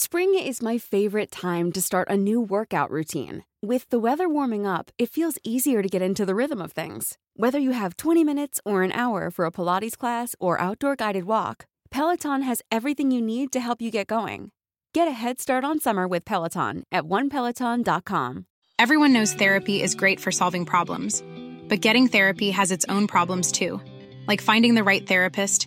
Spring is my favorite time to start a new workout routine. With the weather warming up, it feels easier to get into the rhythm of things. Whether you have 20 minutes or an hour for a Pilates class or outdoor guided walk, Peloton has everything you need to help you get going. Get a head start on summer with Peloton at onepeloton.com. Everyone knows therapy is great for solving problems, but getting therapy has its own problems too, like finding the right therapist,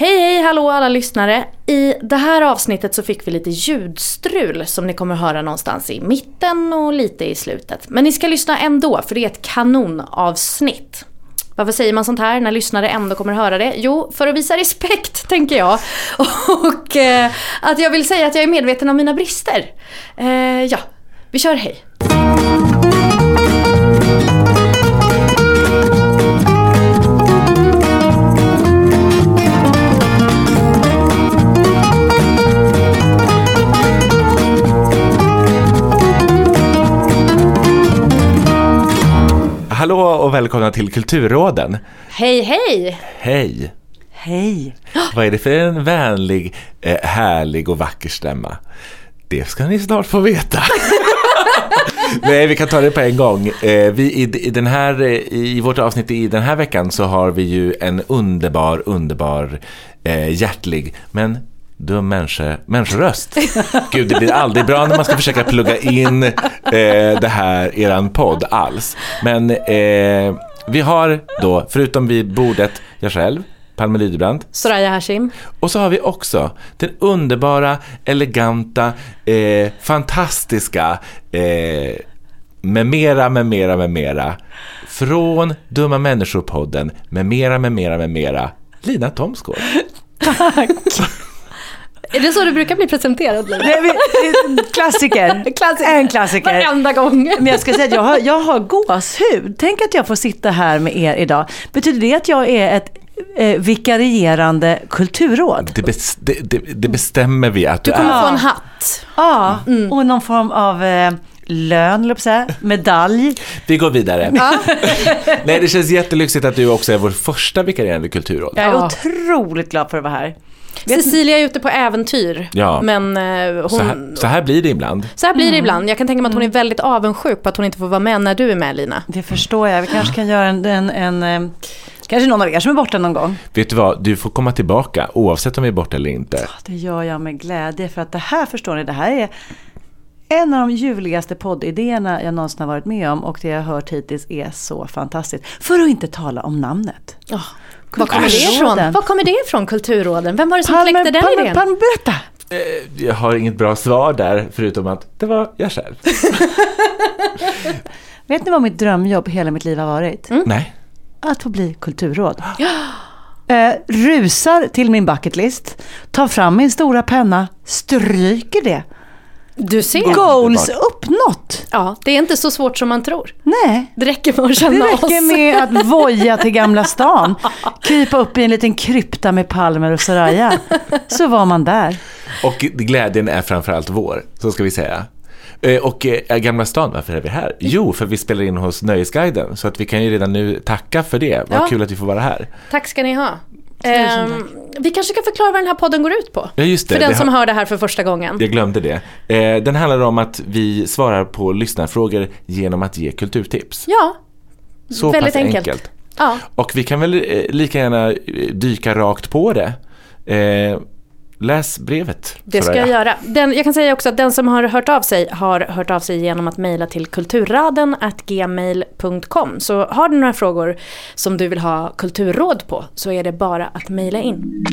Hej hej hallå alla lyssnare! I det här avsnittet så fick vi lite ljudstrul som ni kommer höra någonstans i mitten och lite i slutet. Men ni ska lyssna ändå för det är ett kanonavsnitt. Varför säger man sånt här när lyssnare ändå kommer höra det? Jo, för att visa respekt tänker jag. Och eh, att jag vill säga att jag är medveten om mina brister. Eh, ja, vi kör hej. Hallå och välkomna till Kulturråden. Hej hej! Hej! Hej! Vad är det för en vänlig, eh, härlig och vacker stämma? Det ska ni snart få veta. Nej, vi kan ta det på en gång. Eh, vi, i, den här, eh, I vårt avsnitt i den här veckan så har vi ju en underbar, underbar, hjärtlig, men dum människa, människoröst. Gud, det blir aldrig bra när man ska försöka plugga in eh, det här, eran podd alls. Men eh, vi har då, förutom vid bordet, jag själv, Palme Lydebrand. Soraya Hashim. Och så har vi också den underbara, eleganta, eh, fantastiska, eh, med mera, med mera, med mera. Från Dumma Människor-podden, med mera, med mera, med mera. Lina Thomsgård. Är det så du brukar bli presenterad? Nej, men, klassiker. Klassiker. En klassiker. Varenda gång. Men jag ska säga att jag har, jag har gåshud. Tänk att jag får sitta här med er idag. Betyder det att jag är ett eh, vikarierande kulturråd? Det, bes, det, det, det bestämmer vi att du, Du kommer är. få en hatt. Ja, och någon form av eh, lön, säga, medalj. Vi går vidare. Nej, det känns jättelyxigt att du också är vår första vikarierande kulturråd. Jag är Ja. otroligt glad för att vara här. Vet- Cecilia är ute på äventyr. Ja. Men eh, hon... Så här, så här blir det ibland. Så här blir det ibland. Jag kan tänka mig att hon är väldigt avundsjuk på att hon inte får vara med när du är med Lina. Det förstår jag. Vi kanske kan göra en, en, en eh, kanske någon av er som är borta någon gång. Vet du vad, du får komma tillbaka oavsett om vi är borta eller inte. Det gör jag med glädje för att det här förstår ni, det här är en av de ljuvligaste poddidéerna jag någonsin har varit med om och det jag har hört hittills är så fantastiskt. För att inte tala om namnet. Oh, var kommer det ifrån? Kulturråden. Var kommer det ifrån, Kulturråden? Vem var det som Palme, kläckte den Palme, idén? Palme, berätta! Eh, Jag har inget bra svar där, förutom att det var jag själv. Vet ni vad mitt drömjobb hela mitt liv har varit? Nej. Att få bli kulturråd. Eh, rusar till min bucketlist, tar fram min stora penna, stryker det. Du ser. Goals uppnått! Ja, det är inte så svårt som man tror. Nej, Det räcker med att det känna räcker oss. med att voja till Gamla stan, krypa upp i en liten krypta med Palmer och Soraya, så var man där. Och glädjen är framförallt vår, så ska vi säga. Eh, Och eh, Gamla stan, varför är vi här? Jo, för vi spelar in hos Nöjesguiden, så att vi kan ju redan nu tacka för det. Vad Ja. kul att vi får vara här. Tack ska ni ha. Ehm, vi kanske kan förklara vad den här podden går ut på. Ja, just det. För den Det som hör det här för första gången. Jag glömde det. Eh, Den handlar om att vi svarar på lyssnarfrågor genom att ge kulturtips. Ja, Så väldigt pass enkelt. enkelt. ja. Och vi kan väl eh, lika gärna eh, dyka rakt på det. Eh, läs brevet. Det ska jag göra. Den, jag kan säga också att den som har hört av sig har hört av sig genom att mejla till kulturraden gmail.com. Så har du några frågor som du vill ha kulturråd på så är det bara att mejla in.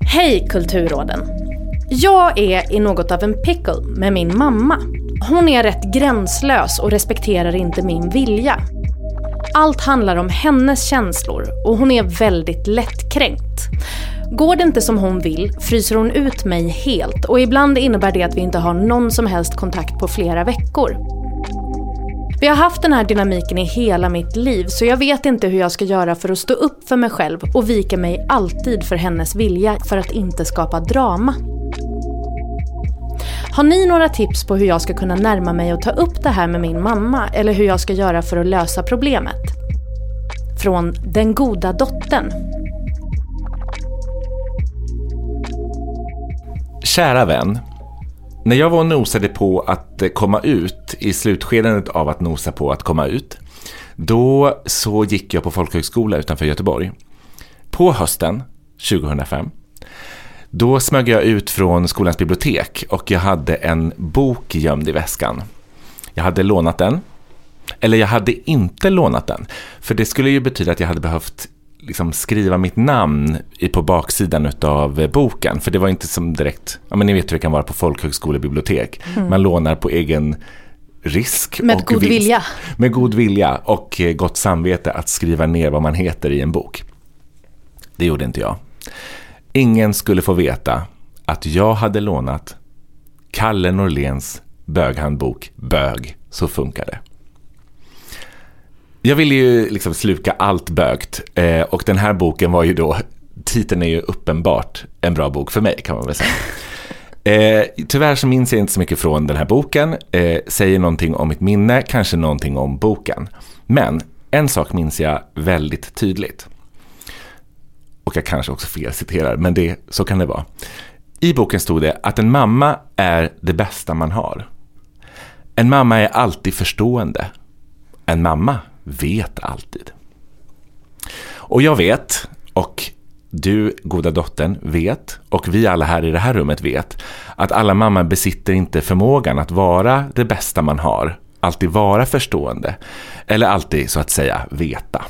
Hej Kulturråden! Jag är i något av en pickle med min mamma. Hon är rätt gränslös och respekterar inte min vilja. Allt handlar om hennes känslor och hon är väldigt lättkränkt. Går det inte som hon vill fryser hon ut mig helt och ibland innebär det att vi inte har någon som helst kontakt på flera veckor. Vi har haft den här dynamiken i hela mitt liv så jag vet inte hur jag ska göra för att stå upp för mig själv och vika mig alltid för hennes vilja för att inte skapa drama. Har ni några tips på hur jag ska kunna närma mig och ta upp det här med min mamma eller hur jag ska göra för att lösa problemet? Från Den goda dottern. Kära vän. När jag var och nosade på att eh, komma ut, i slutskedet av att nosa på att komma ut, då så gick jag på folkhögskola utanför Göteborg. På hösten 2005, då smög jag ut från skolans bibliotek och jag hade en bok gömd i väskan. Jag hade lånat den, eller jag hade inte lånat den, för det skulle ju betyda att jag hade behövt liksom skriva mitt namn på baksidan av boken. För det var inte som direkt, ja men ni vet hur det kan vara på folkhögskolebibliotek. Man lånar på egen risk Med och god vinst. vilja. Med god vilja och eh, gott samvete att skriva ner vad man heter i en bok. Det gjorde inte jag. Ingen skulle få veta att jag hade lånat Kalle Norléns böghandbok Bög, så funkar det. Jag ville ju liksom sluka allt bögt eh, och den här boken var ju då, titeln är ju uppenbart en bra bok för mig kan man väl säga. Eh, tyvärr så minns jag inte så mycket från den här boken, eh, säger någonting om mitt minne, kanske någonting om boken. Men en sak minns jag väldigt tydligt. Och jag kanske också felciterar, men det, så kan det vara. I boken stod det att en mamma är det bästa man har. En mamma är alltid förstående. En mamma vet alltid. Och jag vet, och du, goda dottern, vet, och vi alla här i det här rummet vet, att alla mammor besitter inte förmågan att vara det bästa man har, alltid vara förstående, eller alltid så att säga veta.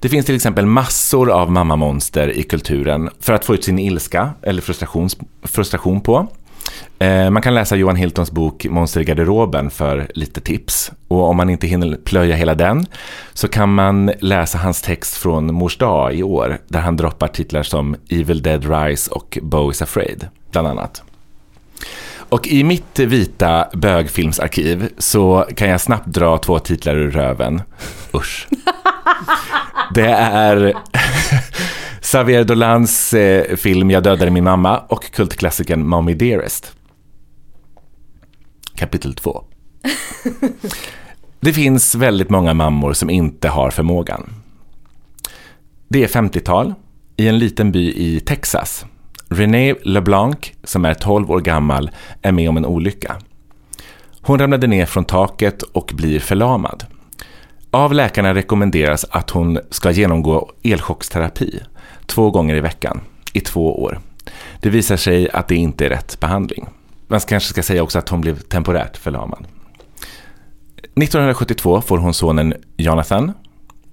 Det finns till exempel massor av mammamonster i kulturen för att få ut sin ilska eller frustration, frustration på. Eh, Man kan läsa Johan Hiltons bok Monster i garderoben för lite tips. Och om man inte hinner plöja hela den så kan man läsa hans text från Mors dag i år där han droppar titlar som Evil Dead Rise och Bo is Afraid, bland annat. Och i mitt vita bögfilmsarkiv så kan jag snabbt dra två titlar ur röven. Usch. Det är Xavier Dolans eh, film Jag dödade min mamma och kultklassikern Mommy Dearest. Kapitel 2. Det finns väldigt många mammor som inte har förmågan. Det är 50-tal i en liten by i Texas. Renée LeBlanc, som är 12 år gammal, är med om en olycka. Hon ramlade ner från taket och blir förlamad. Av läkarna rekommenderas att hon ska genomgå elchocksterapi två gånger i veckan i två år. Det visar sig att det inte är rätt behandling. Man kanske ska säga också att hon blev temporärt förlamad. 1972 får hon sonen Jonathan.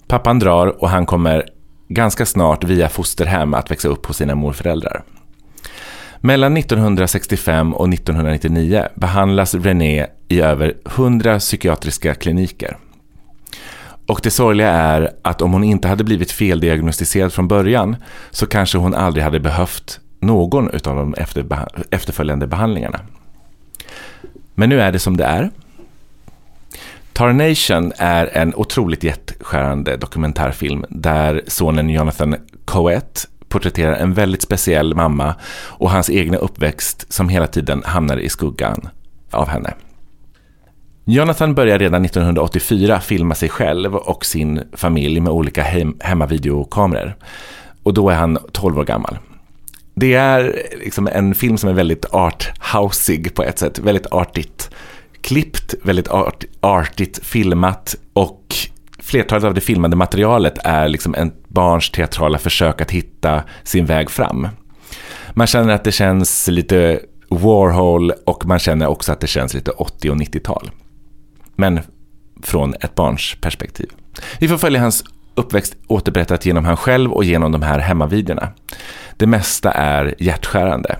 Pappan drar och han kommer ganska snart via fosterhem att växa upp hos sina morföräldrar. Mellan 1965 och 1999 behandlas René i över 100 psykiatriska kliniker. Och det sorgliga är att om hon inte hade blivit feldiagnostiserad från början så kanske hon aldrig hade behövt någon av de efterföljande behandlingarna. Men nu är det som det är. Tarnation är en otroligt hjärtskärande dokumentärfilm där sonen Jonathan Coet porträtterar en väldigt speciell mamma och hans egna uppväxt som hela tiden hamnar i skuggan av henne. Jonathan börjar redan 1984 filma sig själv och sin familj med olika hem- hemmavideokameror. Och då är han 12 år gammal. Det är liksom en film som är väldigt arthousig på ett sätt, väldigt artigt klippt, väldigt art, artigt filmat och flertalet av det filmade materialet är liksom en barns teatrala försök att hitta sin väg fram. Man känner att det känns lite Warhol och man känner också att det känns lite 80 och 90-tal. Men från ett barns perspektiv. Vi får följa hans uppväxt återberättat genom han själv och genom de här hemmavideorna. Det mesta är hjärtskärande.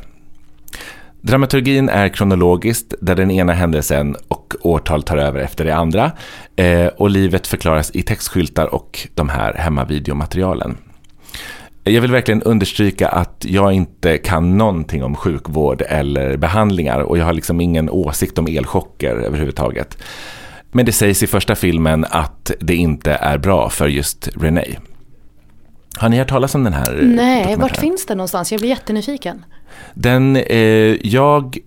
Dramaturgin är kronologiskt, där den ena händelsen och årtal tar över efter det andra. Eh, och livet förklaras i textskyltar och de här hemmavideomaterialen. Jag vill verkligen understryka att jag inte kan någonting om sjukvård eller behandlingar och jag har liksom ingen åsikt om elchocker överhuvudtaget. Men det sägs i första filmen att det inte är bra för just Renee. Har ni hört talas om den här Nej, vart finns den någonstans? Jag blir jättenyfiken. Den, eh, jag,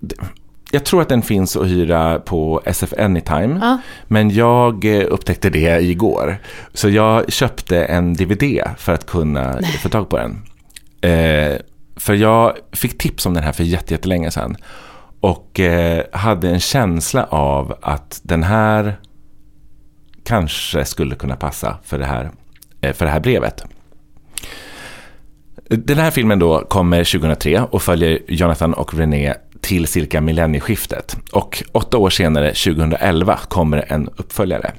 jag tror att den finns att hyra på SF Anytime. Ja. Men jag eh, upptäckte det igår. Så jag köpte en DVD för att kunna få tag på den. Eh, för jag fick tips om den här för jättelänge sedan. Och eh, hade en känsla av att den här kanske skulle kunna passa för det här, eh, för det här brevet. Den här filmen då kommer 2003 och följer Jonathan och René till cirka millennieskiftet. Och åtta år senare, 2011, kommer en uppföljare.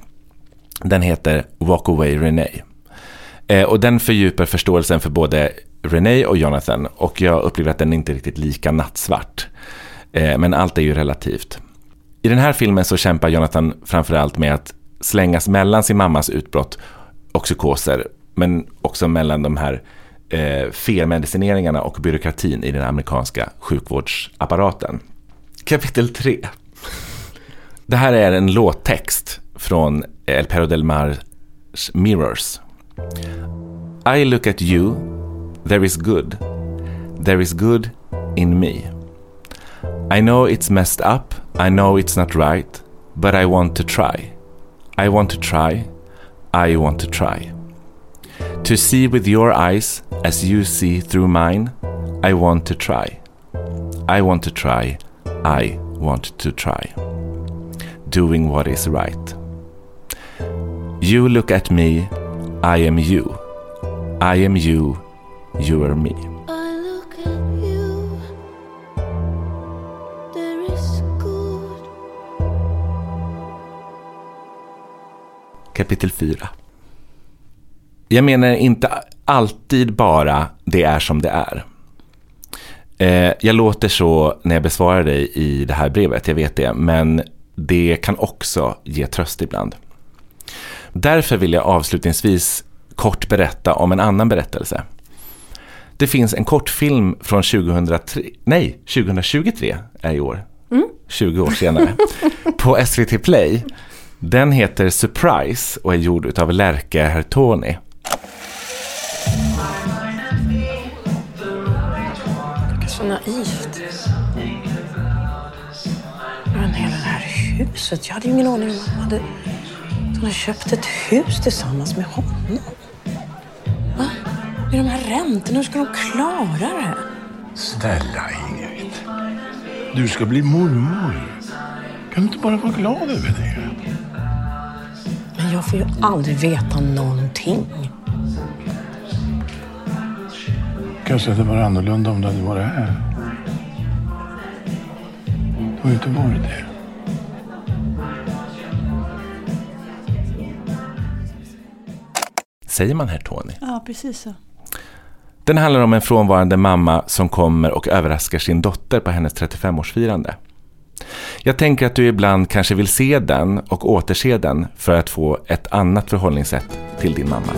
Den heter Walk Away René. Eh, och den fördjupar förståelsen för både René och Jonathan och jag upplever att den inte är riktigt lika nattsvart. Eh, men allt är ju relativt. I den här filmen så kämpar Jonathan framförallt med att slängas mellan sin mammas utbrott och psykoser, men också mellan de här eh, felmedicineringarna och byråkratin i den amerikanska sjukvårdsapparaten. Kapitel 3. Det här är en låttext från El Perro del Mars Mirrors. I look at you, there is good. There is good in me. I know it's messed up, I know it's not right, but I want to try. I want to try, I want to try. To see with your eyes as you see through mine, I want to try. I want to try, I want to try. Doing what is right. You look at me, I am you. I am you, you are me. Kapitel 4. Jag menar inte alltid bara det är som det är. Eh, jag låter så när jag besvarar dig i det här brevet, jag vet det, men det kan också ge tröst ibland. Därför vill jag avslutningsvis kort berätta om en annan berättelse. Det finns en kortfilm från 2003, nej, 2023 är i år, 20 år senare, på SVT Play. Den heter Surprise och är gjord av Lärke Hertoni. Så naivt. Men hela det här huset. Jag hade ju ingen aning om att hon hade, hon hade köpt ett hus tillsammans med honom. Va? Med de här räntorna, hur ska de klara det? Snälla Ingrid. Du ska bli mormor. Kan du inte bara vara glad över det? Jag får ju aldrig veta någonting. Kanske hade varit annorlunda om du hade varit här. Du har ju inte varit det. Säger man Hertoni? Ja, precis så. Den handlar om en frånvarande mamma som kommer och överraskar sin dotter på hennes 35-årsfirande. Jag tänker att du ibland kanske vill se den och återse den för att få ett annat förhållningssätt till din mamma.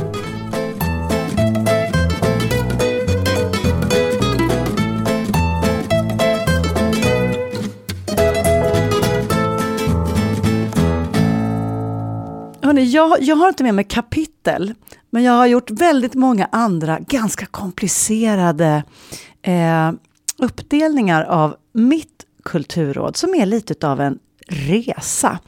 Hörrni, jag, jag har inte med mig kapitel, men jag har gjort väldigt många andra ganska komplicerade eh, uppdelningar av mitt kulturråd, som är lite av en resa.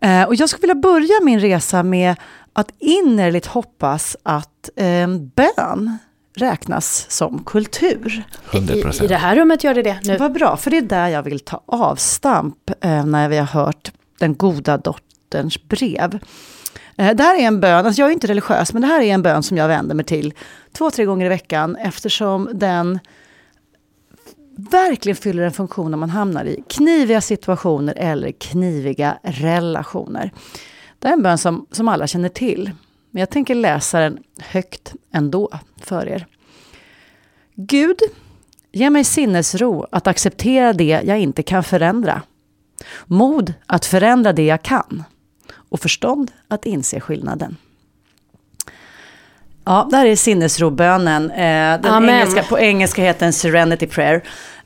Eh, och jag skulle vilja börja min resa med att innerligt hoppas att eh, bön räknas som kultur. 100 I, I det här rummet gör det det nu. Vad bra, för det är där jag vill ta avstamp eh, när vi har hört den goda dotterns brev. Eh, det här är en bön, alltså jag är inte religiös, men det här är en bön som jag vänder mig till två, tre gånger i veckan eftersom den verkligen fyller en funktion när man hamnar i kniviga situationer eller kniviga relationer. Det är en bön som, som alla känner till, men jag tänker läsa den högt ändå för er. Gud, Ge mig sinnesro att acceptera det jag inte kan förändra. Mod att förändra det jag kan. Och förstånd att inse skillnaden. Ja, det här är sinnesrobönen. Eh, den Amen. engelska, på engelska heter den Serenity Prayer.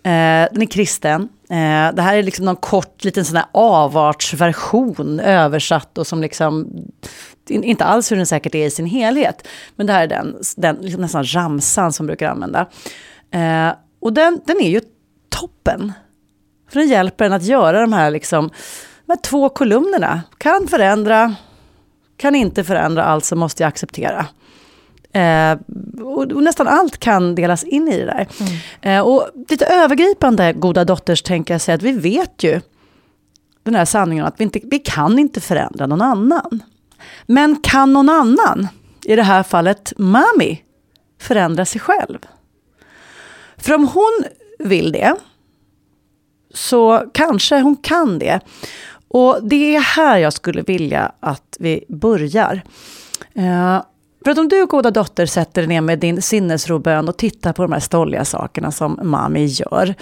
Eh, den är kristen. Eh, det här är liksom någon kort liten sån här avartsversion översatt och som liksom in- inte alls hur den säkert är i sin helhet. Men det här är den, den liksom nästan ramsan som brukar använda. Och den, den är ju toppen. För den hjälper en att göra de här, liksom, de här två kolumnerna. Kan förändra, kan inte förändra, alltså måste jag acceptera. Eh, och, och nästan allt kan delas in i det där. Eh, och lite övergripande, goda dotters, tänker jag säga att vi vet ju den här sanningen att vi, inte, vi kan inte förändra någon annan. Men kan någon annan, i det här fallet mami, förändra sig själv? För om hon vill det, så kanske hon kan det. Och det är här jag skulle vilja att vi börjar. Eh, för att om du, goda dotter, sätter dig ner med din sinnesrobön och tittar på de här stolliga sakerna som mami gör.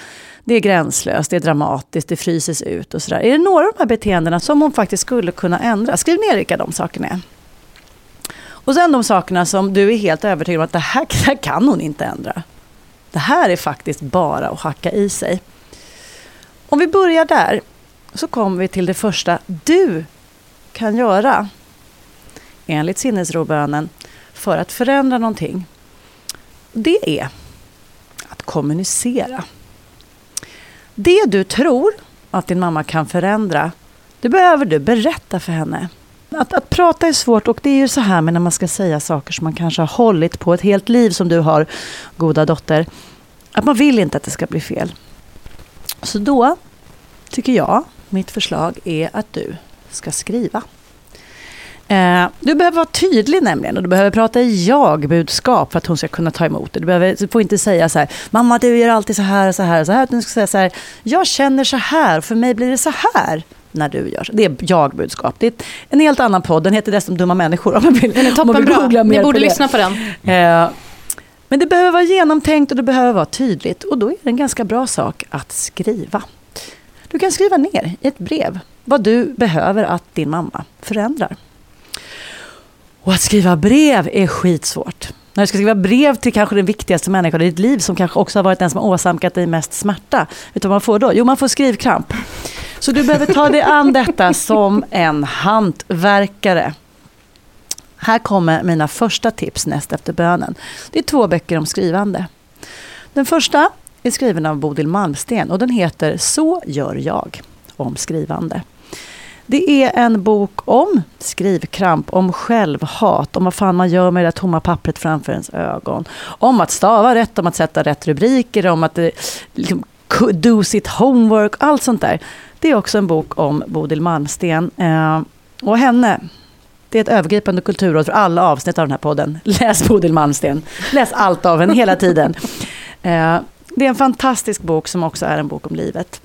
Det är gränslöst, det är dramatiskt, det fryses ut och sådär. Är det några av de här beteendena som hon faktiskt skulle kunna ändra? Skriv ner vilka de sakerna är. Och sen de sakerna som du är helt övertygad om att det här, det här kan hon inte ändra. Det här är faktiskt bara att hacka i sig. Om vi börjar där så kommer vi till det första du kan göra enligt sinnesrobönen för att förändra någonting. Det är att kommunicera. Det du tror att din mamma kan förändra, det behöver du berätta för henne. Att, att prata är svårt och det är ju så här med när man ska säga saker som man kanske har hållit på ett helt liv som du har, goda dotter. Att man vill inte att det ska bli fel. Så då tycker jag, mitt förslag är att du ska skriva. Eh, du behöver vara tydlig nämligen och du behöver prata i jag-budskap för att hon ska kunna ta emot det. Du, behöver, du får inte säga så här, mamma du gör alltid så här och så här och så här. Du ska säga så här, jag känner så här, för mig blir det så här när du gör. Det är jag-budskap. Det är en helt annan podd, den heter dessutom Dumma människor. Om man vill, Den är om man vill Ni på borde det. lyssna på den. Eh, Men det behöver vara genomtänkt och det behöver vara tydligt. Och då är det en ganska bra sak att skriva. Du kan skriva ner i ett brev vad du behöver att din mamma förändrar. Och att skriva brev är skitsvårt. När du ska skriva brev till kanske den viktigaste människan i ditt liv som kanske också har varit den som åsamkat dig mest smärta. Vet du vad man får då? Jo, man får skrivkramp. Så du behöver ta dig an detta som en hantverkare. Här kommer mina första tips näst efter bönen. Det är två böcker om skrivande. Den första är skriven av Bodil Malmsten och den heter Så gör jag om skrivande. Det är en bok om skrivkramp, om självhat, om vad fan man gör med det där tomma pappret framför ens ögon. Om att stava rätt, om att sätta rätt rubriker, om att eh, liksom, do sitt homework, allt sånt där. Det är också en bok om Bodil Malmsten. Eh, och henne, det är ett övergripande kulturråd för alla avsnitt av den här podden. Läs Bodil Malmsten. Läs allt av henne hela tiden. Eh, det är en fantastisk bok som också är en bok om livet.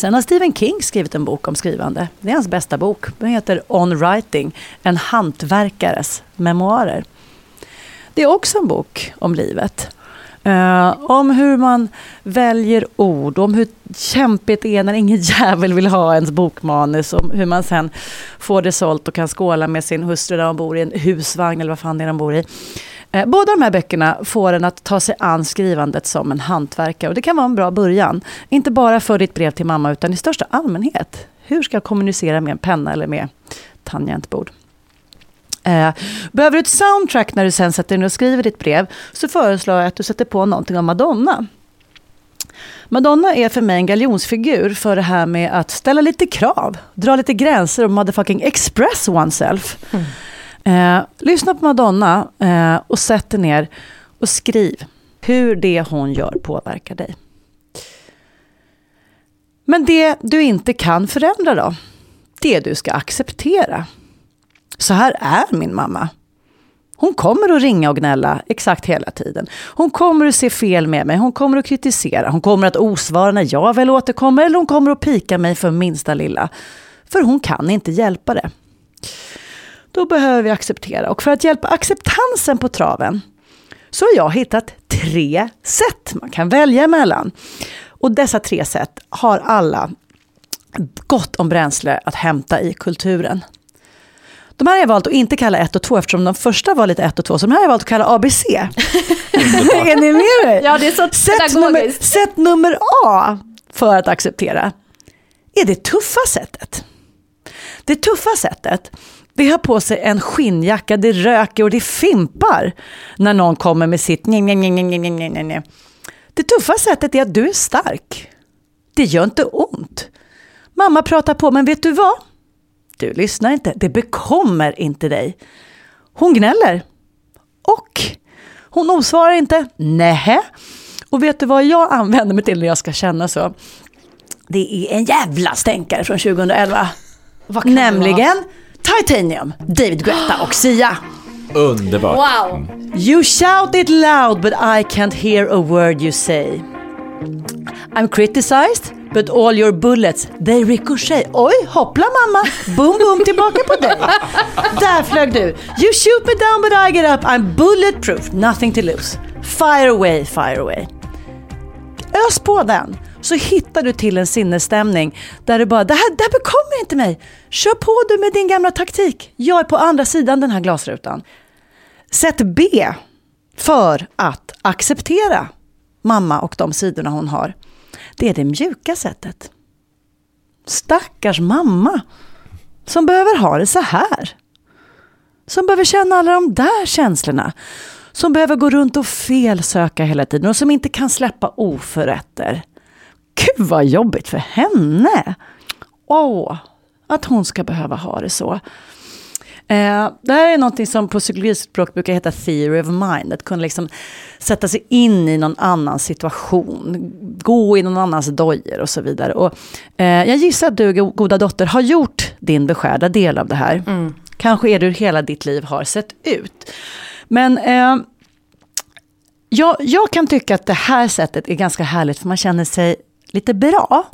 Sen har Stephen King skrivit en bok om skrivande. Det är hans bästa bok. Den heter On Writing, en hantverkares memoarer. Det är också en bok om livet. Uh, om hur man väljer ord, om hur kämpigt det är när ingen jävel vill ha ens bokmanus, om hur man sen får det sålt och kan skåla med sin hustru där hon bor i en husvagn eller vad fan det är de bor i. Eh, båda de här böckerna får en att ta sig an skrivandet som en hantverkare och det kan vara en bra början. Inte bara för ditt brev till mamma utan i största allmänhet. Hur ska jag kommunicera med en penna eller med tangentbord? Eh, behöver du ett soundtrack när du sen sätter dig ner och skriver ditt brev så föreslår jag att du sätter på någonting av Madonna. Madonna är för mig en galjonsfigur för det här med att ställa lite krav, dra lite gränser och motherfucking express oneself. Mm. Eh, lyssna på Madonna eh, och sätt dig ner Och skriv hur det hon gör påverkar dig. Men det du inte kan förändra då? Det du ska acceptera. Så här är min mamma. Hon kommer att ringa och gnälla exakt hela tiden. Hon kommer att se fel med mig, hon kommer att kritisera, hon kommer att osvara när jag väl återkommer eller hon kommer att pika mig för minsta lilla. För hon kan inte hjälpa det. Då behöver vi acceptera. Och för att hjälpa acceptansen på traven så har jag hittat tre sätt man kan välja emellan. Och dessa tre sätt har alla gott om bränsle att hämta i kulturen. De här har jag valt att inte kalla 1 och 2 eftersom de första var lite 1 och 2. Så de här har jag valt att kalla ABC. är ni med mig? Ja, det är så sätt nummer, sätt nummer A för att acceptera är det tuffa sättet. Det tuffa sättet, det har på sig en skinnjacka, det röker och det fimpar när någon kommer med sitt nej, nej, nej, nej, nej, nej, nej. Det tuffa sättet är att du är stark. Det gör inte ont. Mamma pratar på, men vet du vad? Du lyssnar inte, det bekommer inte dig. Hon gnäller. Och hon osvarar inte. Nähä. Och vet du vad jag använder mig till när jag ska känna så? Det är en jävla stänkare från 2011. Vad kan det Nämligen Titanium, David Guetta och Sia. Underbart. Wow! You shout it loud but I can't hear a word you say. I'm criticized but all your bullets they ricochet. Oj, hoppla mamma! Boom, boom, tillbaka på dig. Där flög du. You shoot me down but I get up. I'm bulletproof, nothing to lose. Fire away, fire away. Ös på den så hittar du till en sinnesstämning där du bara, det här, det här bekommer inte mig. Kör på du med din gamla taktik. Jag är på andra sidan den här glasrutan. Sätt B för att acceptera mamma och de sidorna hon har. Det är det mjuka sättet. Stackars mamma som behöver ha det så här. Som behöver känna alla de där känslorna. Som behöver gå runt och felsöka hela tiden och som inte kan släppa oförrätter. Gud vad jobbigt för henne! Åh, att hon ska behöva ha det så. Eh, det här är något som på psykologispråk brukar heta theory of mind. Att kunna liksom sätta sig in i någon annans situation. Gå i någon annans dojor och så vidare. Och, eh, jag gissar att du, go- goda dotter, har gjort din beskärda del av det här. Kanske är det hur hela ditt liv har sett ut. Men eh, jag, jag kan tycka att det här sättet är ganska härligt för man känner sig lite bra.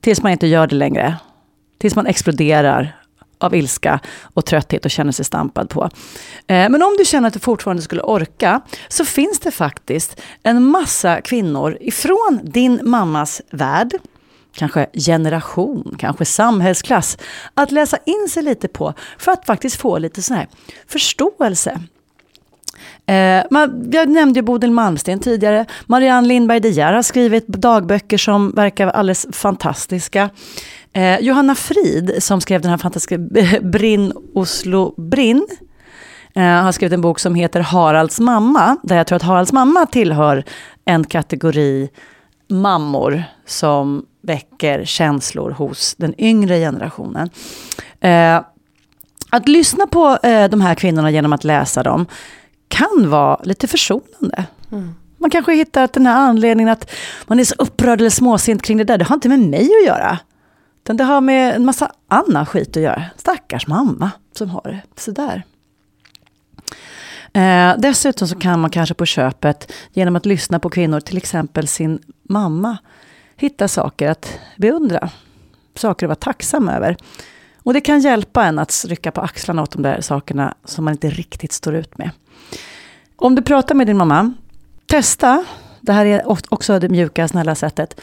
Tills man inte gör det längre. Tills man exploderar av ilska och trötthet och känner sig stampad på. Eh, men om du känner att du fortfarande skulle orka, så finns det faktiskt en massa kvinnor ifrån din mammas värld, kanske generation, kanske samhällsklass, att läsa in sig lite på för att faktiskt få lite sån här förståelse. Eh, man, jag nämnde ju Bodil Malmsten tidigare. Marianne Lindberg De Geer har skrivit dagböcker som verkar alldeles fantastiska. Eh, Johanna Frid, som skrev den här fantastiska eh, Brinn Oslo Brinn, eh, har skrivit en bok som heter Haralds mamma, där jag tror att Haralds mamma tillhör en kategori mammor som väcker känslor hos den yngre generationen. Eh, att lyssna på eh, de här kvinnorna genom att läsa dem kan vara lite försonande. Man kanske hittar att den här anledningen att man är så upprörd eller småsint kring det där, det har inte med mig att göra. Utan det har med en massa annan skit att göra. Stackars mamma som har det sådär. Eh, dessutom så kan man kanske på köpet, genom att lyssna på kvinnor, till exempel sin mamma, hitta saker att beundra. Saker att vara tacksam över. Och det kan hjälpa en att rycka på axlarna åt de där sakerna som man inte riktigt står ut med. Om du pratar med din mamma, testa, det här är också det mjuka, snälla sättet.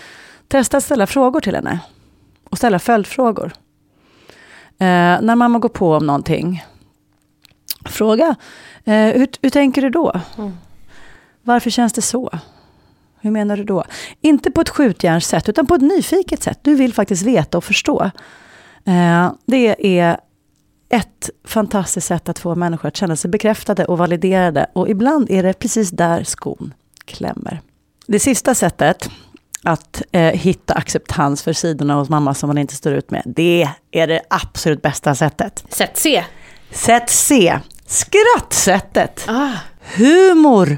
Testa att ställa frågor till henne. Och ställa följdfrågor. Eh, när mamma går på om någonting, fråga, eh, hur, hur tänker du då? Varför känns det så? Hur menar du då? Inte på ett skjutjärnssätt, utan på ett nyfiket sätt. Du vill faktiskt veta och förstå. Eh, det är ett fantastiskt sätt att få människor att känna sig bekräftade och validerade. Och ibland är det precis där skon klämmer. Det sista sättet att eh, hitta acceptans för sidorna hos mamma som man inte står ut med, det är det absolut bästa sättet. Sätt C. Sätt C. Skrattsättet. Ah. Humor.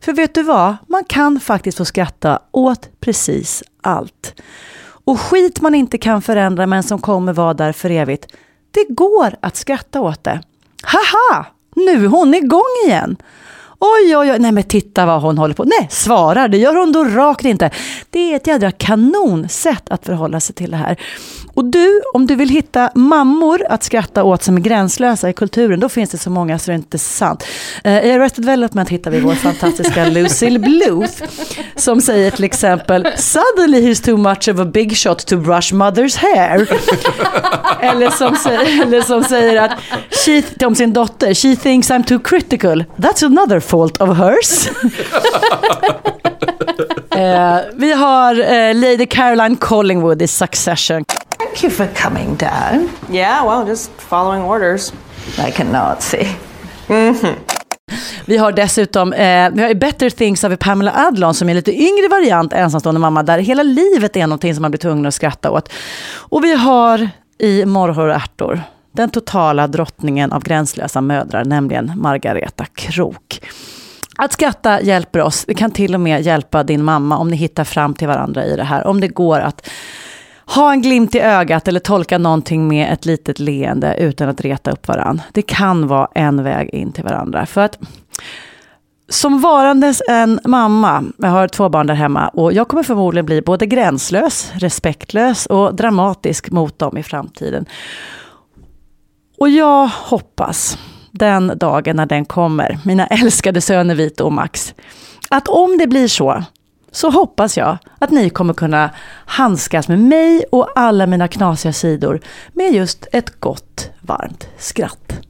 För vet du vad? Man kan faktiskt få skratta åt precis allt. Och skit man inte kan förändra men som kommer vara där för evigt, det går att skratta åt det. Haha! Nu är hon igång igen! Oj, oj, oj, nej men titta vad hon håller på. Nej, svarar, det gör hon då rakt inte. Det är ett jädra kanonsätt att förhålla sig till det här. Och du, om du vill hitta mammor att skratta åt som är gränslösa i kulturen, då finns det så många så det är inte sant. Eh, I Arrested Development hittar vi vår fantastiska Lucille Bluth, som säger till exempel “Suddenly he's too much of a big shot to brush mother's hair”. eller, som säger, eller som säger att she, om sin dotter, “She thinks I'm too critical, that's another fault of hers”. Eh, vi har eh, Lady Caroline Collingwood i Succession. Thank you for coming down. Yeah, well, just following orders. Like a Nazi. Vi har dessutom eh, vi har Better Things av Pamela Adlon som är en lite yngre variant, ensamstående mamma, där hela livet är någonting som man blir tvungen att skratta åt. Och vi har i Morrhår och ärtor den totala drottningen av gränslösa mödrar, nämligen Margareta Krok. Att skratta hjälper oss. Det kan till och med hjälpa din mamma om ni hittar fram till varandra i det här. Om det går att ha en glimt i ögat eller tolka någonting med ett litet leende utan att reta upp varandra. Det kan vara en väg in till varandra. För att som varandes en mamma, jag har två barn där hemma och jag kommer förmodligen bli både gränslös, respektlös och dramatisk mot dem i framtiden. Och jag hoppas den dagen när den kommer, mina älskade söner Vito och Max, att om det blir så, så hoppas jag att ni kommer kunna handskas med mig och alla mina knasiga sidor med just ett gott, varmt skratt.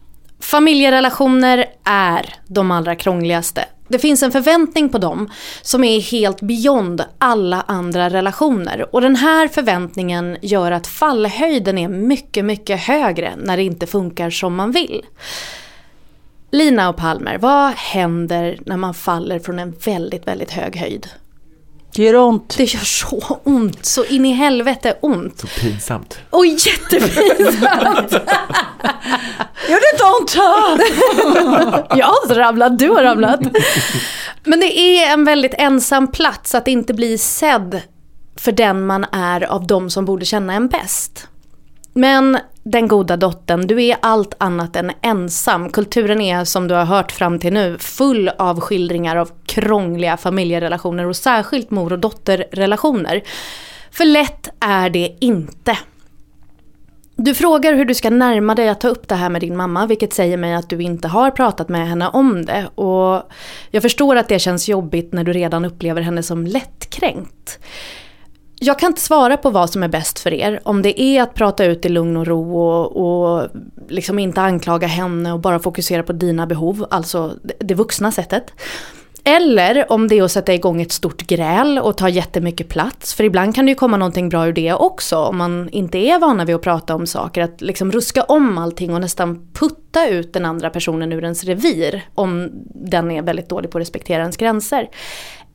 Familjerelationer är de allra krångligaste. Det finns en förväntning på dem som är helt beyond alla andra relationer. Och den här förväntningen gör att fallhöjden är mycket, mycket högre när det inte funkar som man vill. Lina och Palmer, vad händer när man faller från en väldigt, väldigt hög höjd? Det gör ont. Det gör så ont, så in i helvete ont. Så pinsamt. Och jättepinsamt! Gör det inte ont? Jag har inte ramlat, du har ramlat. Men det är en väldigt ensam plats att inte bli sedd för den man är av de som borde känna en bäst. Men den goda dottern, du är allt annat än ensam. Kulturen är, som du har hört fram till nu, full av skildringar av krångliga familjerelationer och särskilt mor och dotterrelationer. För lätt är det inte. Du frågar hur du ska närma dig att ta upp det här med din mamma, vilket säger mig att du inte har pratat med henne om det. Och jag förstår att det känns jobbigt när du redan upplever henne som lättkränkt. Jag kan inte svara på vad som är bäst för er. Om det är att prata ut i lugn och ro och, och liksom inte anklaga henne och bara fokusera på dina behov, alltså det vuxna sättet. Eller om det är att sätta igång ett stort gräl och ta jättemycket plats. För ibland kan det ju komma någonting bra ur det också om man inte är vana vid att prata om saker. Att liksom ruska om allting och nästan putta ut den andra personen ur ens revir. Om den är väldigt dålig på att respektera ens gränser.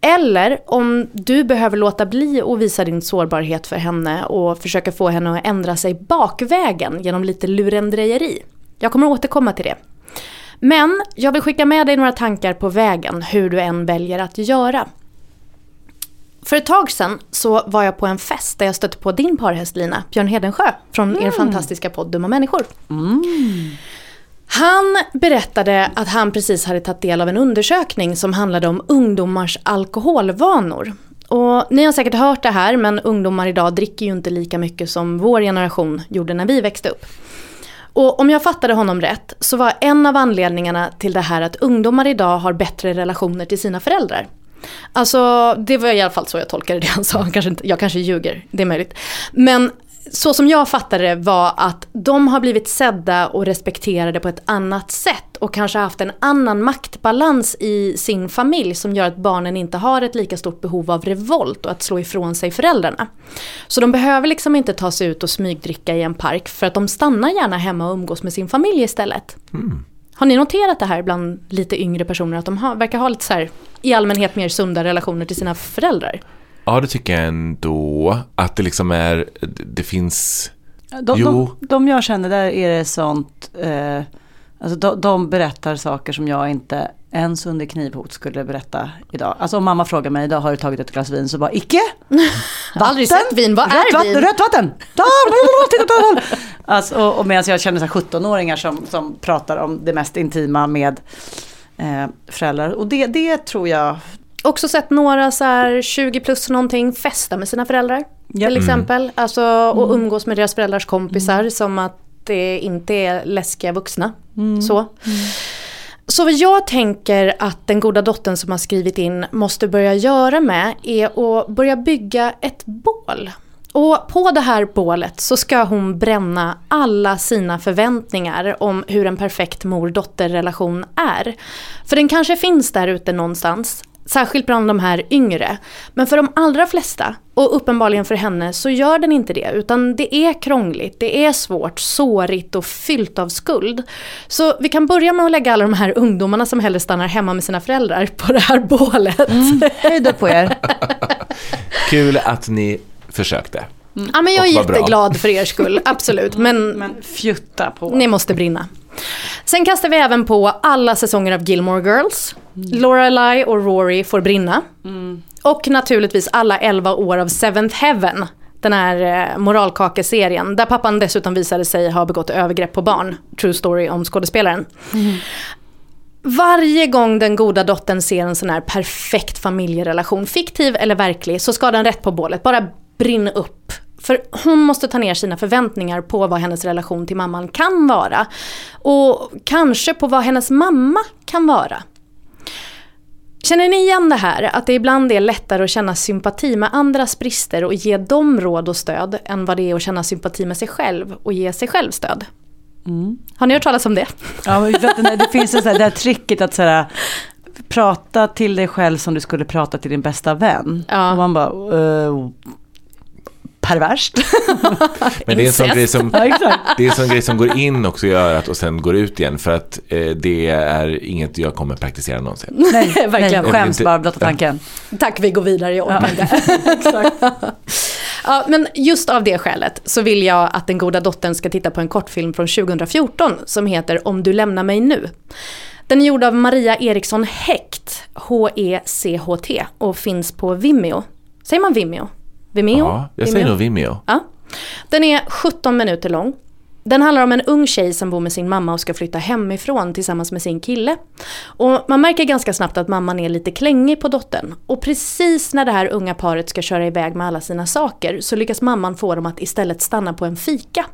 Eller om du behöver låta bli att visa din sårbarhet för henne och försöka få henne att ändra sig bakvägen genom lite lurendrejeri. Jag kommer återkomma till det. Men jag vill skicka med dig några tankar på vägen hur du än väljer att göra. För ett tag sedan så var jag på en fest där jag stötte på din parhäst Lina, Björn Hedensjö, från er fantastiska podd Dumma människor. Han berättade att han precis hade tagit del av en undersökning som handlade om ungdomars alkoholvanor. Och ni har säkert hört det här men ungdomar idag dricker ju inte lika mycket som vår generation gjorde när vi växte upp. Och om jag fattade honom rätt så var en av anledningarna till det här att ungdomar idag har bättre relationer till sina föräldrar. Alltså det var i alla fall så jag tolkade det han sa, kanske inte, jag kanske ljuger, det är möjligt. Men så som jag fattade det var att de har blivit sedda och respekterade på ett annat sätt och kanske haft en annan maktbalans i sin familj som gör att barnen inte har ett lika stort behov av revolt och att slå ifrån sig föräldrarna. Så de behöver liksom inte ta sig ut och smygdricka i en park för att de stannar gärna hemma och umgås med sin familj istället. Har ni noterat det här bland lite yngre personer att de har, verkar ha lite så här i allmänhet mer sunda relationer till sina föräldrar? Ja, det tycker jag ändå. Att det liksom är, det finns... De, Jo. de, de jag känner, där är det sånt, eh, alltså de, de berättar saker som jag inte ens under knivhot skulle berätta idag. Alltså om mamma frågar mig, idag har du tagit ett glas vin? Så bara, icke! Aldrig sett vin, vad rött är vatten, vin? Rött vatten! Alltså, och, och medan jag känner så här 17-åringar som, som pratar om det mest intima med eh, föräldrar. Och det, det tror jag, Också sett några så här 20 plus någonting festa med sina föräldrar. Ja. Till Mm. exempel. Alltså, och umgås med deras föräldrars kompisar som att det inte är läskiga vuxna. Så. Så vad jag tänker att den goda dottern som har skrivit in måste börja göra med är att börja bygga ett bål. Och på det här bålet så ska hon bränna alla sina förväntningar om hur en perfekt mor-dotter-relation är. För den kanske finns där ute någonstans, särskilt bland de här yngre. Men för de allra flesta, och uppenbarligen för henne, så gör den inte det. Utan det är krångligt, det är svårt, sårigt och fyllt av skuld. Så vi kan börja med att lägga alla de här ungdomarna som hellre stannar hemma med sina föräldrar på det här bålet. Hej då på er. Kul att ni försökte. Ja men jag är vad bra. jätteglad för er skull, absolut. Men, men fjutta på. ni måste brinna. Sen kastar vi även på alla säsonger av Gilmore Girls. Lorelai och Rory får brinna. Och naturligtvis alla 11 år av Seventh Heaven. Den här eh, moralkakeserien där pappan dessutom visade sig ha begått övergrepp på barn. True story om skådespelaren. Varje gång den goda dottern ser en sån här perfekt familjerelation, fiktiv eller verklig, så ska den rätt på bålet. Bara brinna upp. För hon måste ta ner sina förväntningar på vad hennes relation till mamman kan vara. Och kanske på vad hennes mamma kan vara. Känner ni igen det här? Att det ibland är lättare att känna sympati med andras brister och ge dem råd och stöd än vad det är att känna sympati med sig själv och ge sig själv stöd. Har ni hört talas om det? Ja, men det finns en sån här, det här tricket att så prata till dig själv som du skulle prata till din bästa vän. Ja. Och man bara, uh, perverst. Men det är en sån grej som, Ja, det är en sån grej som går in också i örat och sen går ut igen. För att eh, det är inget jag kommer praktisera någonsin. Nej, Verkligen. nej, skäms bara blotta tanken. Tack, vi går vidare, jag orkar inte. ja, men just av det skälet så vill jag att den goda dottern ska titta på en kortfilm från 2014 som heter Om du lämnar mig nu. Den är gjord av Maria Eriksson Häkt, H-E-C-H-T, och finns på Vimeo. Säger man Vimeo? Vimeo? Ja, jag säger nog Vimeo. Ja. Den är 17 minuter lång. Den handlar om en ung tjej som bor med sin mamma och ska flytta hemifrån tillsammans med sin kille. Och man märker ganska snabbt att mamman är lite klängig på dottern. Och precis när det här unga paret ska köra iväg med alla sina saker så lyckas mamman få dem att istället stanna på en fika.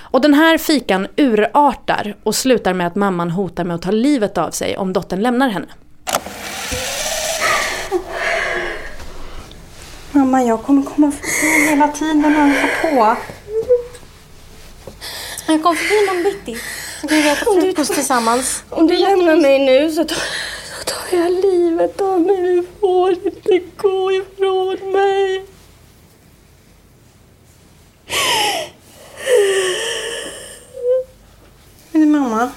Och den här fikan urartar och slutar med att mamman hotar med att ta livet av sig om dottern lämnar henne. Mamma, jag kommer komma förbi hela tiden och hälsa på. Jag kommer förbi någon bitti. Så kan vi äta frukost tillsammans. Om du lämnar mig nu så tar, så tar jag livet av mig. Du får inte gå ifrån mig. Men mamma.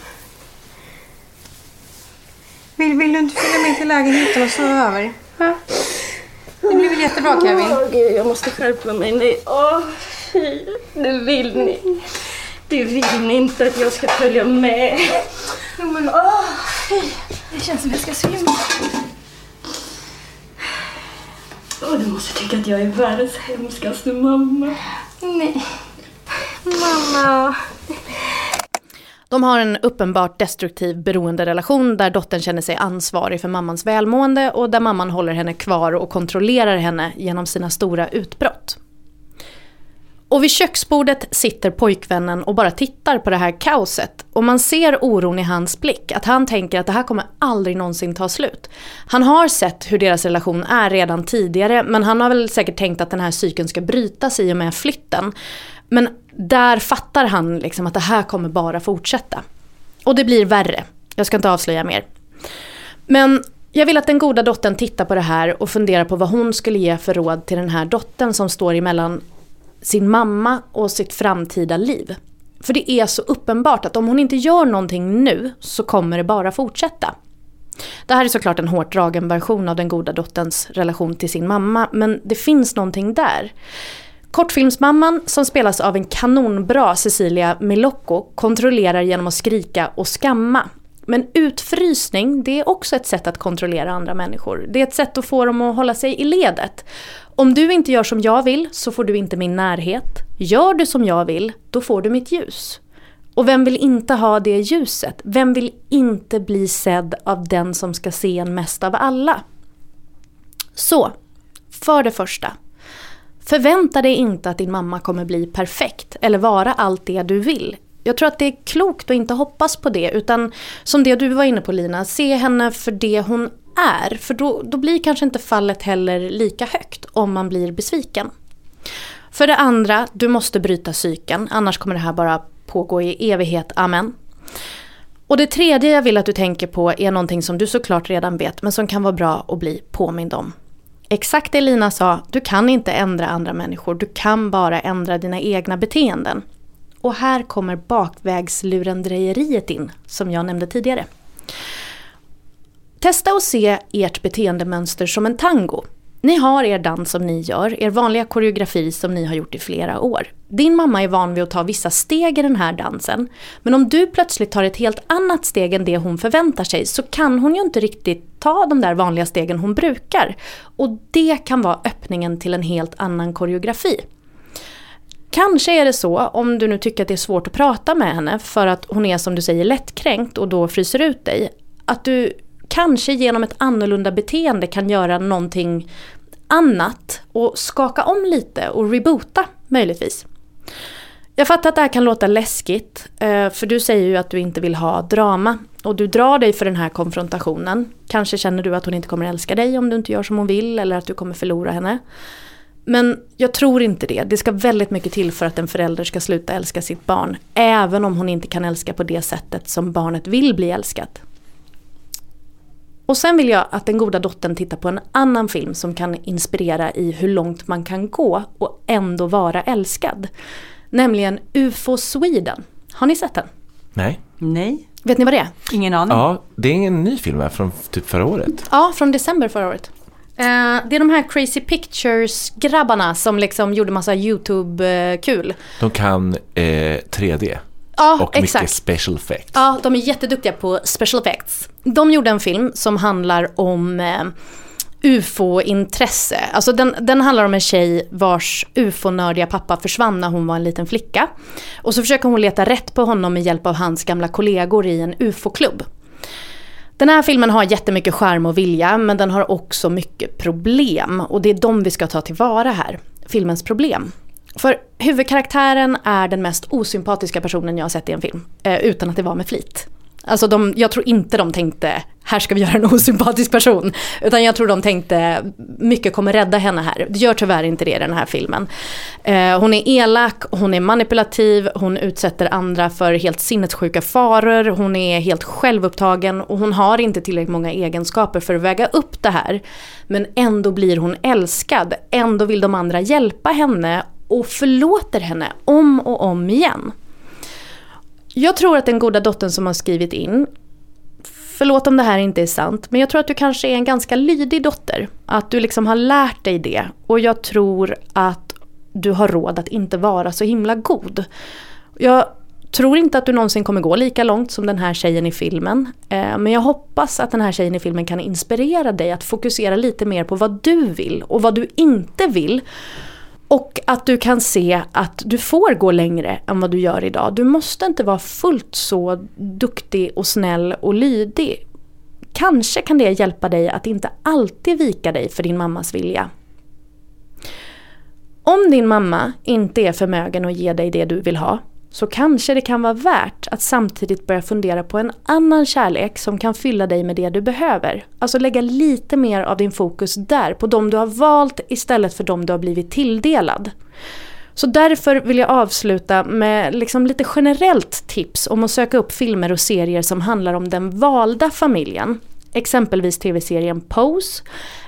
Vill, vill du inte följa med till lägenheten och sova över? Det blir väl jättebra Kevin? Åh gud, jag måste skärpa mig. Nej, åh, fy. Det vill ni. Det vill ni inte att jag ska följa med. Jo, men åh, fy. Det känns som jag ska svimma. Och du måste tycka att jag är världens hemskaste mamma. Nej. Mamma. De har en uppenbart destruktiv beroenderelation där dottern känner sig ansvarig för mammans välmående och där mamman håller henne kvar och kontrollerar henne genom sina stora utbrott. Och vid köksbordet sitter pojkvännen och bara tittar på det här kaoset. Och man ser oron i hans blick, att han tänker att det här kommer aldrig någonsin ta slut. Han har sett hur deras relation är redan tidigare, men han har väl säkert tänkt att den här cykeln ska brytas i och med flytten. Men där fattar han liksom att det här kommer bara fortsätta. Och det blir värre. Jag ska inte avslöja mer. Men jag vill att den goda dottern tittar på det här och funderar på vad hon skulle ge för råd till den här dottern som står emellan sin mamma och sitt framtida liv. För det är så uppenbart att om hon inte gör någonting nu så kommer det bara fortsätta. Det här är såklart en hårt dragen version av den goda dotterns relation till sin mamma, men det finns någonting där. Kortfilmsmamman, som spelas av en kanonbra Cecilia Milocco, kontrollerar genom att skrika och skamma. Men utfrysning, det är också ett sätt att kontrollera andra människor. Det är ett sätt att få dem att hålla sig i ledet. Om du inte gör som jag vill så får du inte min närhet. Gör du som jag vill, då får du mitt ljus. Och vem vill inte ha det ljuset? Vem vill inte bli sedd av den som ska se en mest av alla? Så, för det första. Förvänta dig inte att din mamma kommer bli perfekt eller vara allt det du vill. Jag tror att det är klokt att inte hoppas på det utan som det du var inne på Lina, se henne för det hon är. För då, då blir kanske inte fallet heller lika högt om man blir besviken. För det andra, du måste bryta cykeln annars kommer det här bara pågå i evighet, amen. Och det tredje jag vill att du tänker på är någonting som du såklart redan vet men som kan vara bra att bli påmind om. Exakt det Lina sa, du kan inte ändra andra människor, du kan bara ändra dina egna beteenden. Och här kommer bakvägslurendrejeriet in, som jag nämnde tidigare. Testa att se ert beteendemönster som en tango. Ni har er dans som ni gör, er vanliga koreografi som ni har gjort i flera år. Din mamma är van vid att ta vissa steg i den här dansen. Men om du plötsligt tar ett helt annat steg än det hon förväntar sig så kan hon ju inte riktigt ta de där vanliga stegen hon brukar. Och det kan vara öppningen till en helt annan koreografi. Kanske är det så, om du nu tycker att det är svårt att prata med henne för att hon är som du säger lättkränkt och då fryser ut dig. Att du kanske genom ett annorlunda beteende kan göra någonting annat och skaka om lite och reboota möjligtvis. Jag fattar att det här kan låta läskigt, eh, för du säger ju att du inte vill ha drama. Och du drar dig för den här konfrontationen. Kanske känner du att hon inte kommer älska dig om du inte gör som hon vill eller att du kommer förlora henne. Men jag tror inte det. Det ska väldigt mycket till för att en förälder ska sluta älska sitt barn. Även om hon inte kan älska på det sättet som barnet vill bli älskat. Och sen vill jag att den goda dottern tittar på en annan film som kan inspirera i hur långt man kan gå och ändå vara älskad. Nämligen UFO Sweden. Har ni sett den? Nej. Nej. Vet ni vad det är? Ingen aning. Ja, det är en ny film va? från typ förra året. Ja, från december förra året. Eh, det är de här Crazy Pictures-grabbarna som liksom gjorde massa YouTube-kul. De kan eh, 3D. Ja, och exakt. mycket special effects. Ja, de är jätteduktiga på special effects. De gjorde en film som handlar om eh, ufo-intresse. Alltså den, den handlar om en tjej vars ufo-nördiga pappa försvann när hon var en liten flicka. Och så försöker hon leta rätt på honom med hjälp av hans gamla kollegor i en ufo-klubb. Den här filmen har jättemycket skärm och vilja men den har också mycket problem och det är de vi ska ta tillvara här. Filmens problem. För huvudkaraktären är den mest osympatiska personen jag har sett i en film. Eh, utan att det var med flit. Alltså de, jag tror inte de tänkte, här ska vi göra en osympatisk person. Utan jag tror de tänkte, mycket kommer rädda henne här. Det gör tyvärr inte det i den här filmen. Eh, hon är elak, hon är manipulativ, hon utsätter andra för helt sinnessjuka faror, hon är helt självupptagen och hon har inte tillräckligt många egenskaper för att väga upp det här. Men ändå blir hon älskad, ändå vill de andra hjälpa henne och förlåter henne om och om igen. Jag tror att den goda dottern som har skrivit in, förlåt om det här inte är sant, men jag tror att du kanske är en ganska lydig dotter. Att du liksom har lärt dig det. Och jag tror att du har råd att inte vara så himla god. Jag tror inte att du någonsin kommer gå lika långt som den här tjejen i filmen. Eh, men jag hoppas att den här tjejen i filmen kan inspirera dig att fokusera lite mer på vad du vill och vad du inte vill. Och att du kan se att du får gå längre än vad du gör idag. Du måste inte vara fullt så duktig och snäll och lydig. Kanske kan det hjälpa dig att inte alltid vika dig för din mammas vilja. Om din mamma inte är förmögen att ge dig det du vill ha så kanske det kan vara värt att samtidigt börja fundera på en annan kärlek som kan fylla dig med det du behöver. Alltså lägga lite mer av din fokus där, på de du har valt istället för de du har blivit tilldelad. Så därför vill jag avsluta med liksom lite generellt tips om att söka upp filmer och serier som handlar om den valda familjen. Exempelvis tv-serien Pose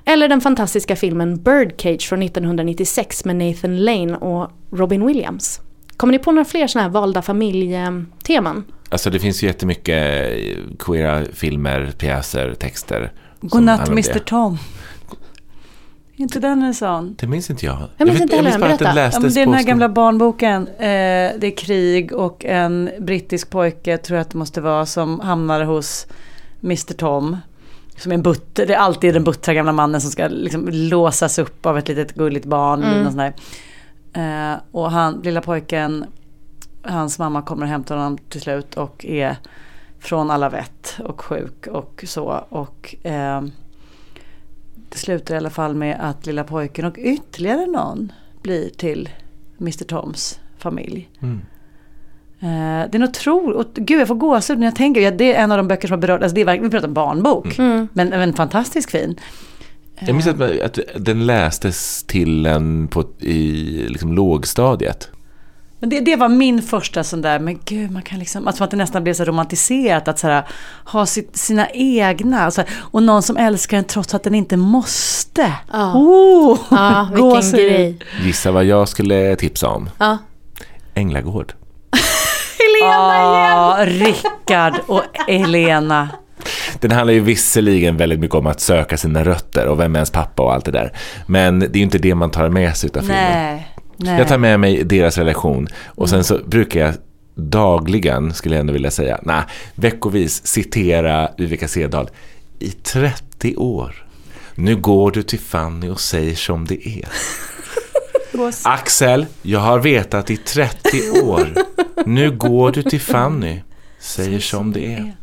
eller den fantastiska filmen Birdcage från 1996 med Nathan Lane och Robin Williams. Kommer ni på några fler sådana här valda familjeteman? Alltså det finns ju jättemycket queera filmer, pjäser, texter. Godnatt Mr. Tom. Är inte den en sån? Det minns inte jag. Jag minns inte jag minns bara att den lästes Ja, men det är den här gamla barnboken. Eh, det är krig och en brittisk pojke, tror jag att det måste vara, som hamnar hos Mr Tom. Som är en butter, det är alltid den buttra gamla mannen som ska liksom låsas upp av ett litet gulligt barn. Mm. Sånt där. Eh, och han, lilla pojken, hans mamma kommer och hämtar honom till slut och är från alla vett och sjuk och så. Och eh, det slutar i alla fall med att lilla pojken och ytterligare någon blir till Mr Toms familj. Mm. Eh, det är något otroligt, gud jag får gåshud när jag tänker, ja, det är en av de böcker som har berört, alltså det är verkligen, vi pratar barnbok, Mm. men, men fantastiskt fin. Jag minns att, att den lästes till en på, i liksom lågstadiet. Men det, det var min första sån där, men gud man kan liksom, alltså att det nästan blev så romantiserat att så här, ha sitt, sina egna, alltså, och någon som älskar en trots att den inte måste. Ja. Oh, Ja, vilken gåshud. grej. Gissa vad jag skulle tipsa om? Ja. Änglagård. Ja, Rickard och Elena. Den handlar ju visserligen väldigt mycket om att söka sina rötter och vem är ens pappa och allt det där. Men det är ju inte det man tar med sig av filmen. Nej. Jag tar med mig deras relation och sen så brukar jag dagligen, skulle jag ändå vilja säga, nej, veckovis citera Vivica Sedal i 30 år. Nu går du till Fanny och säger som det är. Axel, jag har vetat i 30 år. Nu går du till Fanny, säger som det är.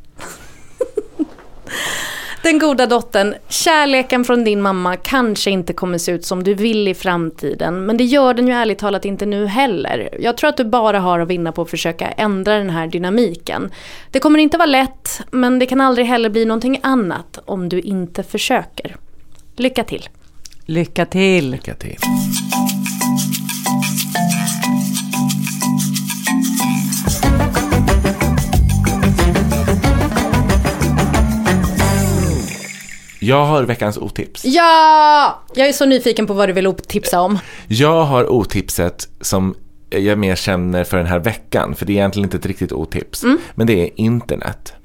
Den goda dottern, kärleken från din mamma kanske inte kommer se ut som du vill i framtiden, men det gör den ju ärligt talat inte nu heller. Jag tror att du bara har att vinna på att försöka ändra den här dynamiken. Det kommer inte vara lätt, men det kan aldrig heller bli någonting annat om du inte försöker. Lycka till! Lycka till! Lycka till! Jag har veckans otips. Ja! Jag är så nyfiken på vad du vill tipsa om. Jag har otipset som jag mer känner för den här veckan, för det är egentligen inte ett riktigt otips, Mm. men det är internet.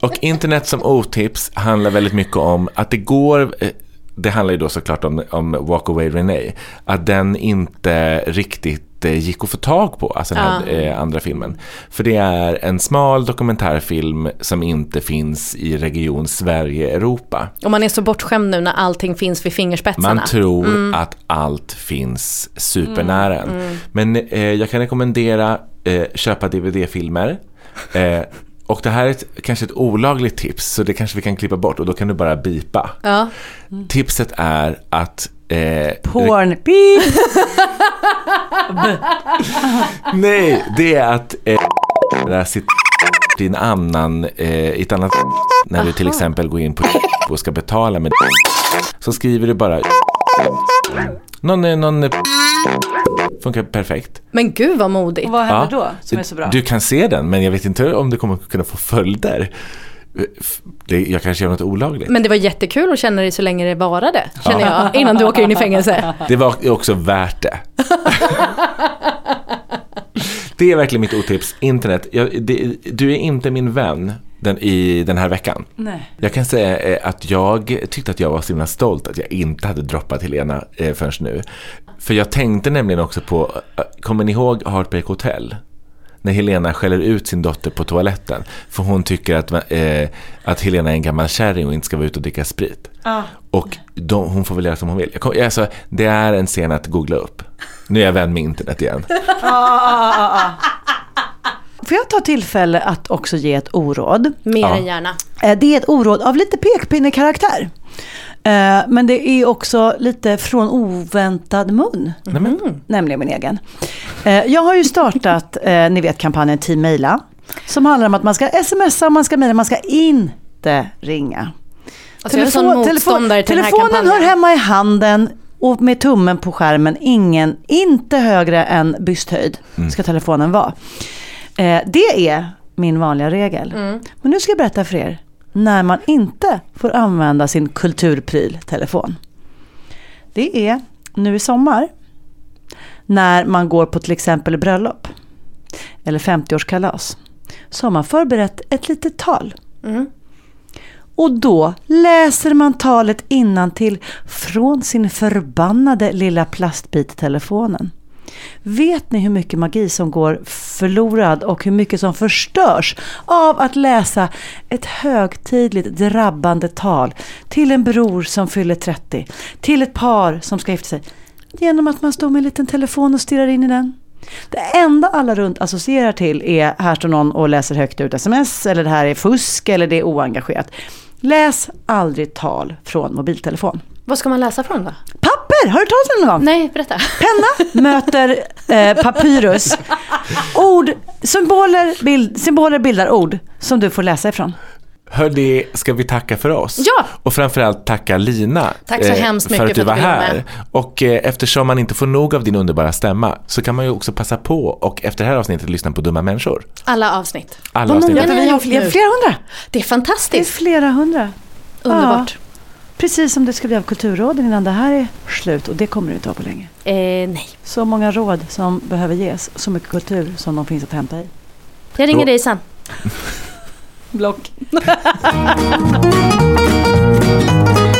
Och internet som otips handlar väldigt mycket om att det går, eh, det handlar ju då såklart om, om Walk Away Renee, att den inte riktigt eh, gick att få tag på, alltså den här Ja. eh, andra filmen. För det är en smal dokumentärfilm som inte finns i region Sverige-Europa. Och man är så bortskämd nu när allting finns vid fingerspetsarna. Man tror Mm. att allt finns supernära. Mm, mm. Men eh, jag kan rekommendera eh, köpa DVD-filmer. Eh, och det här är ett, kanske ett olagligt tips, så det kanske vi kan klippa bort och då kan du bara bipa. Ja. Tipset är att... Eh, Porn, beep! Nej, det är att eh, sitt i en annan, eh, ett annat när du till exempel går in på och ska betala med så skriver du bara någon, eh, någon eh, funkar perfekt. Men gud vad modigt. Vad händer Ja. då som är så bra? Du kan se den, men jag vet inte om det kommer kunna få följder. Det, jag kanske gör något olagligt. Men det var jättekul att känna dig så länge det varade, känner jag, innan du åker in i fängelse. Det var också värt det. Det är verkligen mitt otips. Internet. Jag, det, du är inte min vän den, i den här veckan. Nej. Jag kan säga eh, att jag tyckte att jag var så himla stolt att jag inte hade droppat Helena eh, förrän nu. För jag tänkte nämligen också på, äh, kommer ni ihåg Heartbreak Hotel? När Helena skäller ut sin dotter på toaletten. För hon tycker att, eh, att Helena är en gammal kärring och inte ska vara ute och dricka sprit. Ah. Och de, hon får väl göra som hon vill. Jag kom, alltså, det är en scen att googla upp. Nu är jag vän med internet igen. Ah. Får jag ta tillfälle att också ge ett oråd? Mer Ja. än gärna. Eh, Det är ett oråd av lite pekpinnekaraktär. Eh, Men det är också lite från oväntad mun. Nämligen min egen. Eh, Jag har ju startat, eh, ni vet kampanjen Team Maila. Som handlar om att man ska smsa, man ska mejla, man ska inte ringa. Alltså sån motståndare till telefonen hör hemma i handen och med tummen på skärmen, ingen, inte högre än bysthöjd ska telefonen vara. Det är min vanliga regel. Mm. Men nu ska jag berätta för er när man inte får använda sin kulturpryl telefon. Det är nu i sommar när man går på till exempel bröllop eller 50-årskalas så har man förberett ett litet tal. Och då läser man talet innantill från sin förbannade lilla plastbit telefonen. Vet ni hur mycket magi som går förlorad och hur mycket som förstörs av att läsa ett högtidligt drabbande tal till en bror som fyller 30, till ett par som ska gifta sig, genom att man står med en liten telefon och stirrar in i den? Det enda alla runt associerar till är här står någon och läser högt ut sms eller det här är fusk eller det är oengagerat. Läs aldrig tal från mobiltelefon. Vad ska man läsa från då? Papper! Har du talat om det någon gång? Nej, berätta. Penna möter eh, papyrus. Ord, symboler, bild, symboler bildar ord som du får läsa ifrån. Hörni, ska vi tacka för oss? Ja! Och framförallt tacka Lina. eh, Tack så hemskt för mycket att du för var att du ville här. med. Och eh, eftersom man inte får nog av din underbara stämma så kan man ju också passa på och efter det här avsnittet lyssna på Dumma människor. Alla avsnitt. Alla Vad avsnitt. många, vi har gjort fler, nu. flera hundra. Det är Det är fantastiskt. flera hundra. Underbart. Ja, precis som det ska bli av Kulturråden innan det här är slut. Och det kommer det inte vara på länge. Eh, nej. Så många råd som behöver ges. Så mycket kultur som de finns att hämta i. Jag ringer Då- dig sen. Block.